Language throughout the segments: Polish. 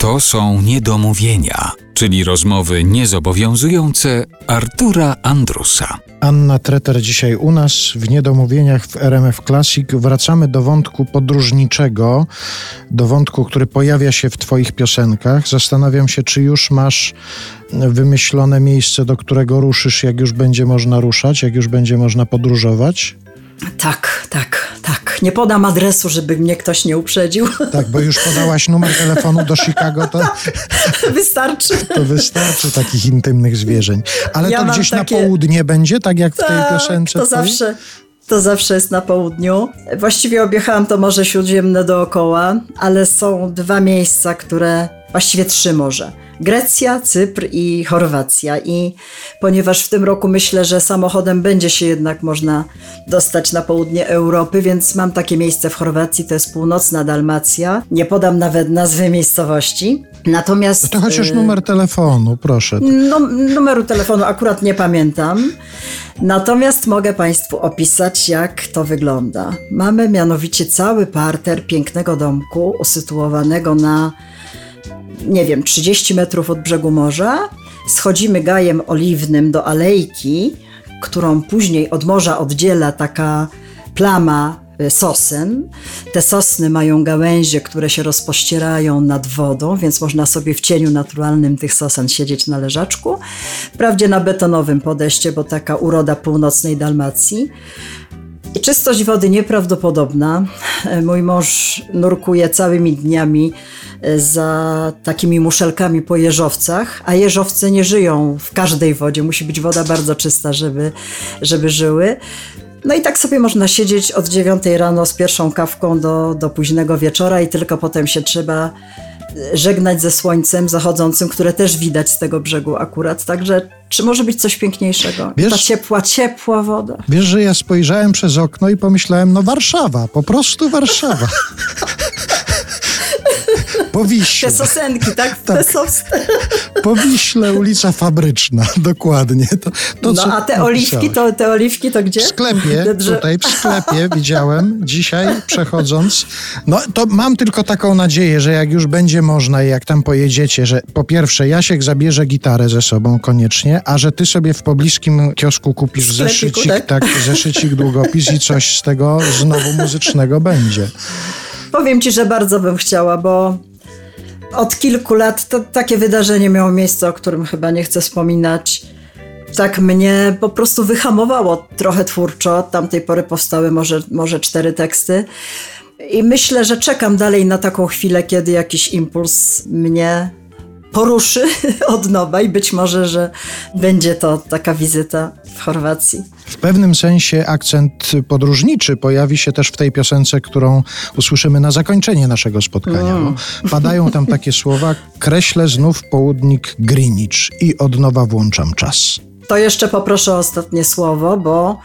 To są niedomówienia, czyli rozmowy niezobowiązujące Artura Andrusa. Anna Treter dzisiaj u nas w Niedomówieniach w RMF Classic. Wracamy do wątku podróżniczego, do wątku, który pojawia się w Twoich piosenkach. Zastanawiam się, czy już masz wymyślone miejsce, do którego ruszysz, jak już będzie można ruszać, jak już będzie można podróżować? Tak, tak, tak. Nie podam adresu, żeby mnie ktoś nie uprzedził. Tak, bo już podałaś numer telefonu do Chicago, to, Wystarczy. to wystarczy takich intymnych zwierzeń. Ale Ja to gdzieś takie- na południe będzie, tak jak w tej Tak, piosence to twojej? zawsze. To zawsze jest na południu. Właściwie objechałam to Morze Śródziemne dookoła, ale są dwa miejsca, które, właściwie trzy może. Grecja, Cypr i Chorwacja. I ponieważ w tym roku myślę, że samochodem będzie się jednak można dostać na południe Europy, więc mam takie miejsce w Chorwacji, to jest północna Dalmacja. Nie podam nawet nazwy miejscowości. Natomiast. To chociaż y, numer telefonu, proszę. no, numeru telefonu akurat nie pamiętam. Natomiast mogę Państwu opisać, jak to wygląda. Mamy mianowicie cały parter pięknego domku usytuowanego na, nie wiem, 30 metrów od brzegu morza. Schodzimy gajem oliwnym do alejki, którą później od morza oddziela taka plama y, sosen. Te sosny mają gałęzie, które się rozpościerają nad wodą, więc można sobie w cieniu naturalnym tych sosen siedzieć na leżaczku. Wprawdzie na betonowym podejście, bo taka uroda północnej Dalmacji. Czystość wody nieprawdopodobna. Mój mąż nurkuje całymi dniami e, za takimi muszelkami po jeżowcach, a jeżowce nie żyją w każdej wodzie. Musi być woda bardzo czysta, żeby, żeby żyły. No i tak sobie można siedzieć od 9 rano z pierwszą kawką do, do późnego wieczora i tylko potem się trzeba e, żegnać ze słońcem zachodzącym, które też widać z tego brzegu akurat. Także czy może być coś piękniejszego? Wiesz- Ta ciepła, ciepła woda. Wiesz, że ja spojrzałem przez okno i pomyślałem, no Warszawa, po prostu Warszawa. Po Wiśle, Te sosenki, tak? Te Tak. po Wiśle, ulica Fabryczna, dokładnie. To, to, No a te oliwki to, te oliwki to gdzie? W sklepie, Te tutaj w sklepie widziałem dzisiaj przechodząc. No to mam tylko taką nadzieję, że jak już będzie można i jak tam pojedziecie, że po pierwsze Jasiek zabierze gitarę ze sobą koniecznie, a że ty sobie w pobliskim kiosku kupisz zeszycik, tak? tak, zeszycik długopis i coś z tego znowu muzycznego będzie. Powiem ci, że bardzo bym chciała, bo od kilku lat to takie wydarzenie miało miejsce, o którym chyba nie chcę wspominać. Tak mnie po prostu wyhamowało trochę twórczo. Od tamtej pory powstały może, może cztery teksty. I myślę, że czekam dalej na taką chwilę, kiedy jakiś impuls mnie poruszy od nowa i być może, że będzie to taka wizyta w Chorwacji. W pewnym sensie akcent podróżniczy pojawi się też w tej piosence, którą usłyszymy na zakończenie naszego spotkania. Bo padają tam takie słowa: kreślę znów południk Greenwich i od nowa włączam czas. To jeszcze poproszę o ostatnie słowo, bo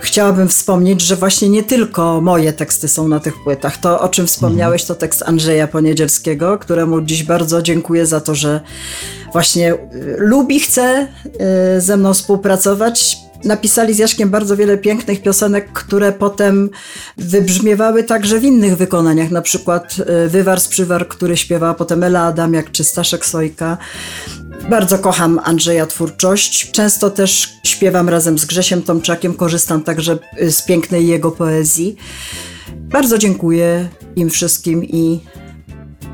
chciałabym wspomnieć, że właśnie nie tylko moje teksty są na tych płytach. To, o czym wspomniałeś, to tekst Andrzeja Poniedzielskiego, któremu dziś bardzo dziękuję za to, że właśnie y, lubi, chce y, ze mną współpracować. Napisali z Jaszkiem bardzo wiele pięknych piosenek, które potem wybrzmiewały także w innych wykonaniach, na przykład y, Wywar z Przywar, który śpiewała potem Ela Adamiak czy Staszek Sojka. Bardzo kocham Andrzeja twórczość. Często też śpiewam razem z Grzesiem Tomczakiem, korzystam także y, z pięknej jego poezji. Bardzo dziękuję im wszystkim i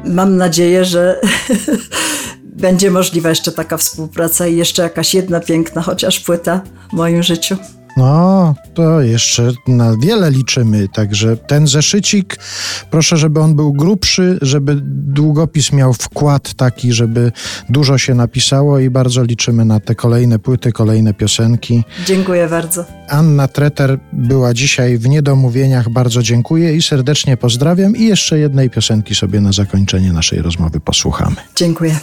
mam nadzieję, że będzie możliwa jeszcze taka współpraca i jeszcze jakaś jedna piękna chociaż płyta w moim życiu. No, to jeszcze na wiele liczymy. Także ten zeszycik, proszę, żeby on był grubszy, żeby długopis miał wkład taki, żeby dużo się napisało i bardzo liczymy na te kolejne płyty, kolejne piosenki. Dziękuję bardzo. Anna Treter była dzisiaj w Niedomówieniach. Bardzo dziękuję i serdecznie pozdrawiam. I jeszcze jednej piosenki sobie na zakończenie naszej rozmowy posłuchamy. Dziękuję.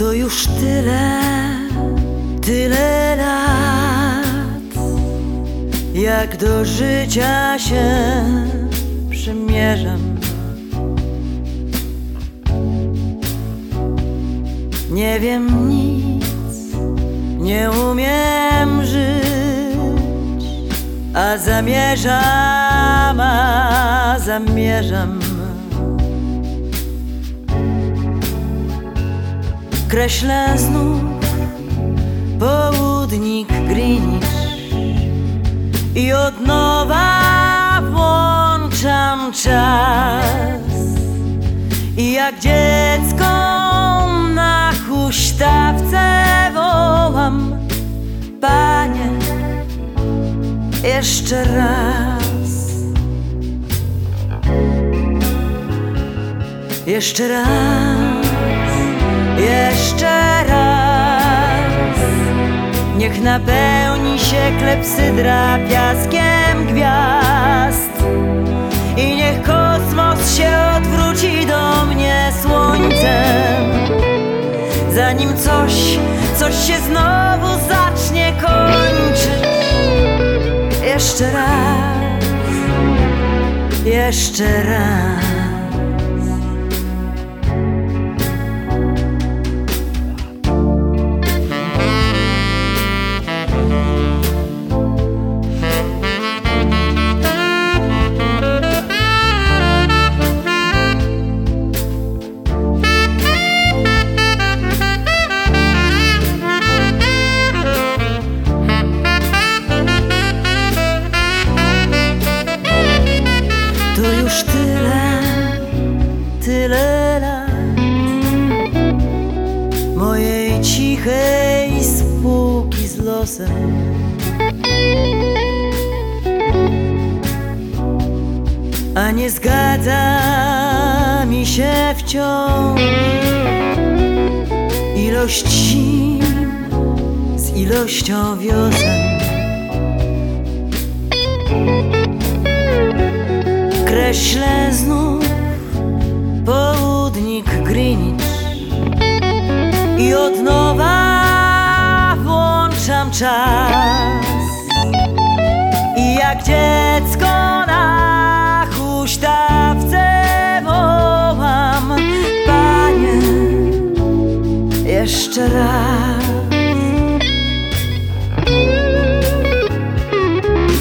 to już tyle, tyle lat, jak do życia się przymierzam. Nie wiem nic, nie umiem żyć, a zamierzam, a zamierzam. Kreślę znów południk Greenwich i od nowa włączam czas. I jak dziecko na huśtawce wołam Panie, jeszcze raz. Jeszcze raz, jeszcze raz. Niech napełni się klepsydra piaskiem gwiazd. I niech kosmos się odwróci do mnie słońcem. Zanim coś, coś się znowu zacznie kończyć. Jeszcze raz, jeszcze raz cichej spółki z losem. A nie zgadza mi się wciąż Ilość z ilością wiosen. Kreślę znów południk Greenwich I od czas. I jak dziecko na huśtawce wołam Panie, jeszcze raz.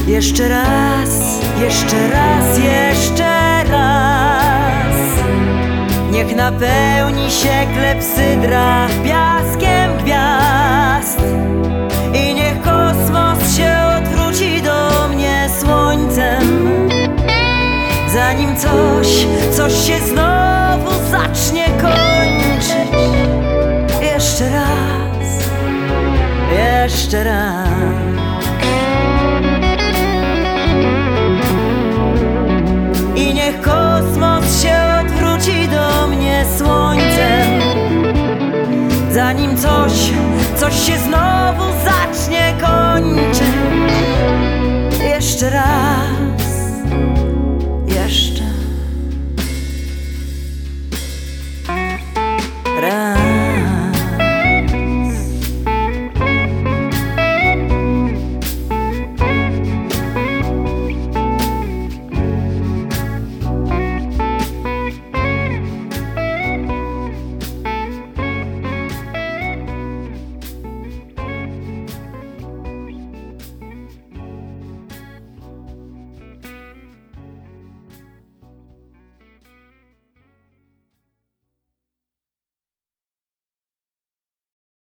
Jeszcze raz, jeszcze raz, jeszcze raz. Niech napełni się klepsydra piaskiem Zanim coś, coś się znowu zacznie kończyć. Jeszcze raz, jeszcze raz. I niech kosmos się odwróci do mnie słońcem. Zanim coś, coś się znowu zacznie kończyć. Jeszcze raz.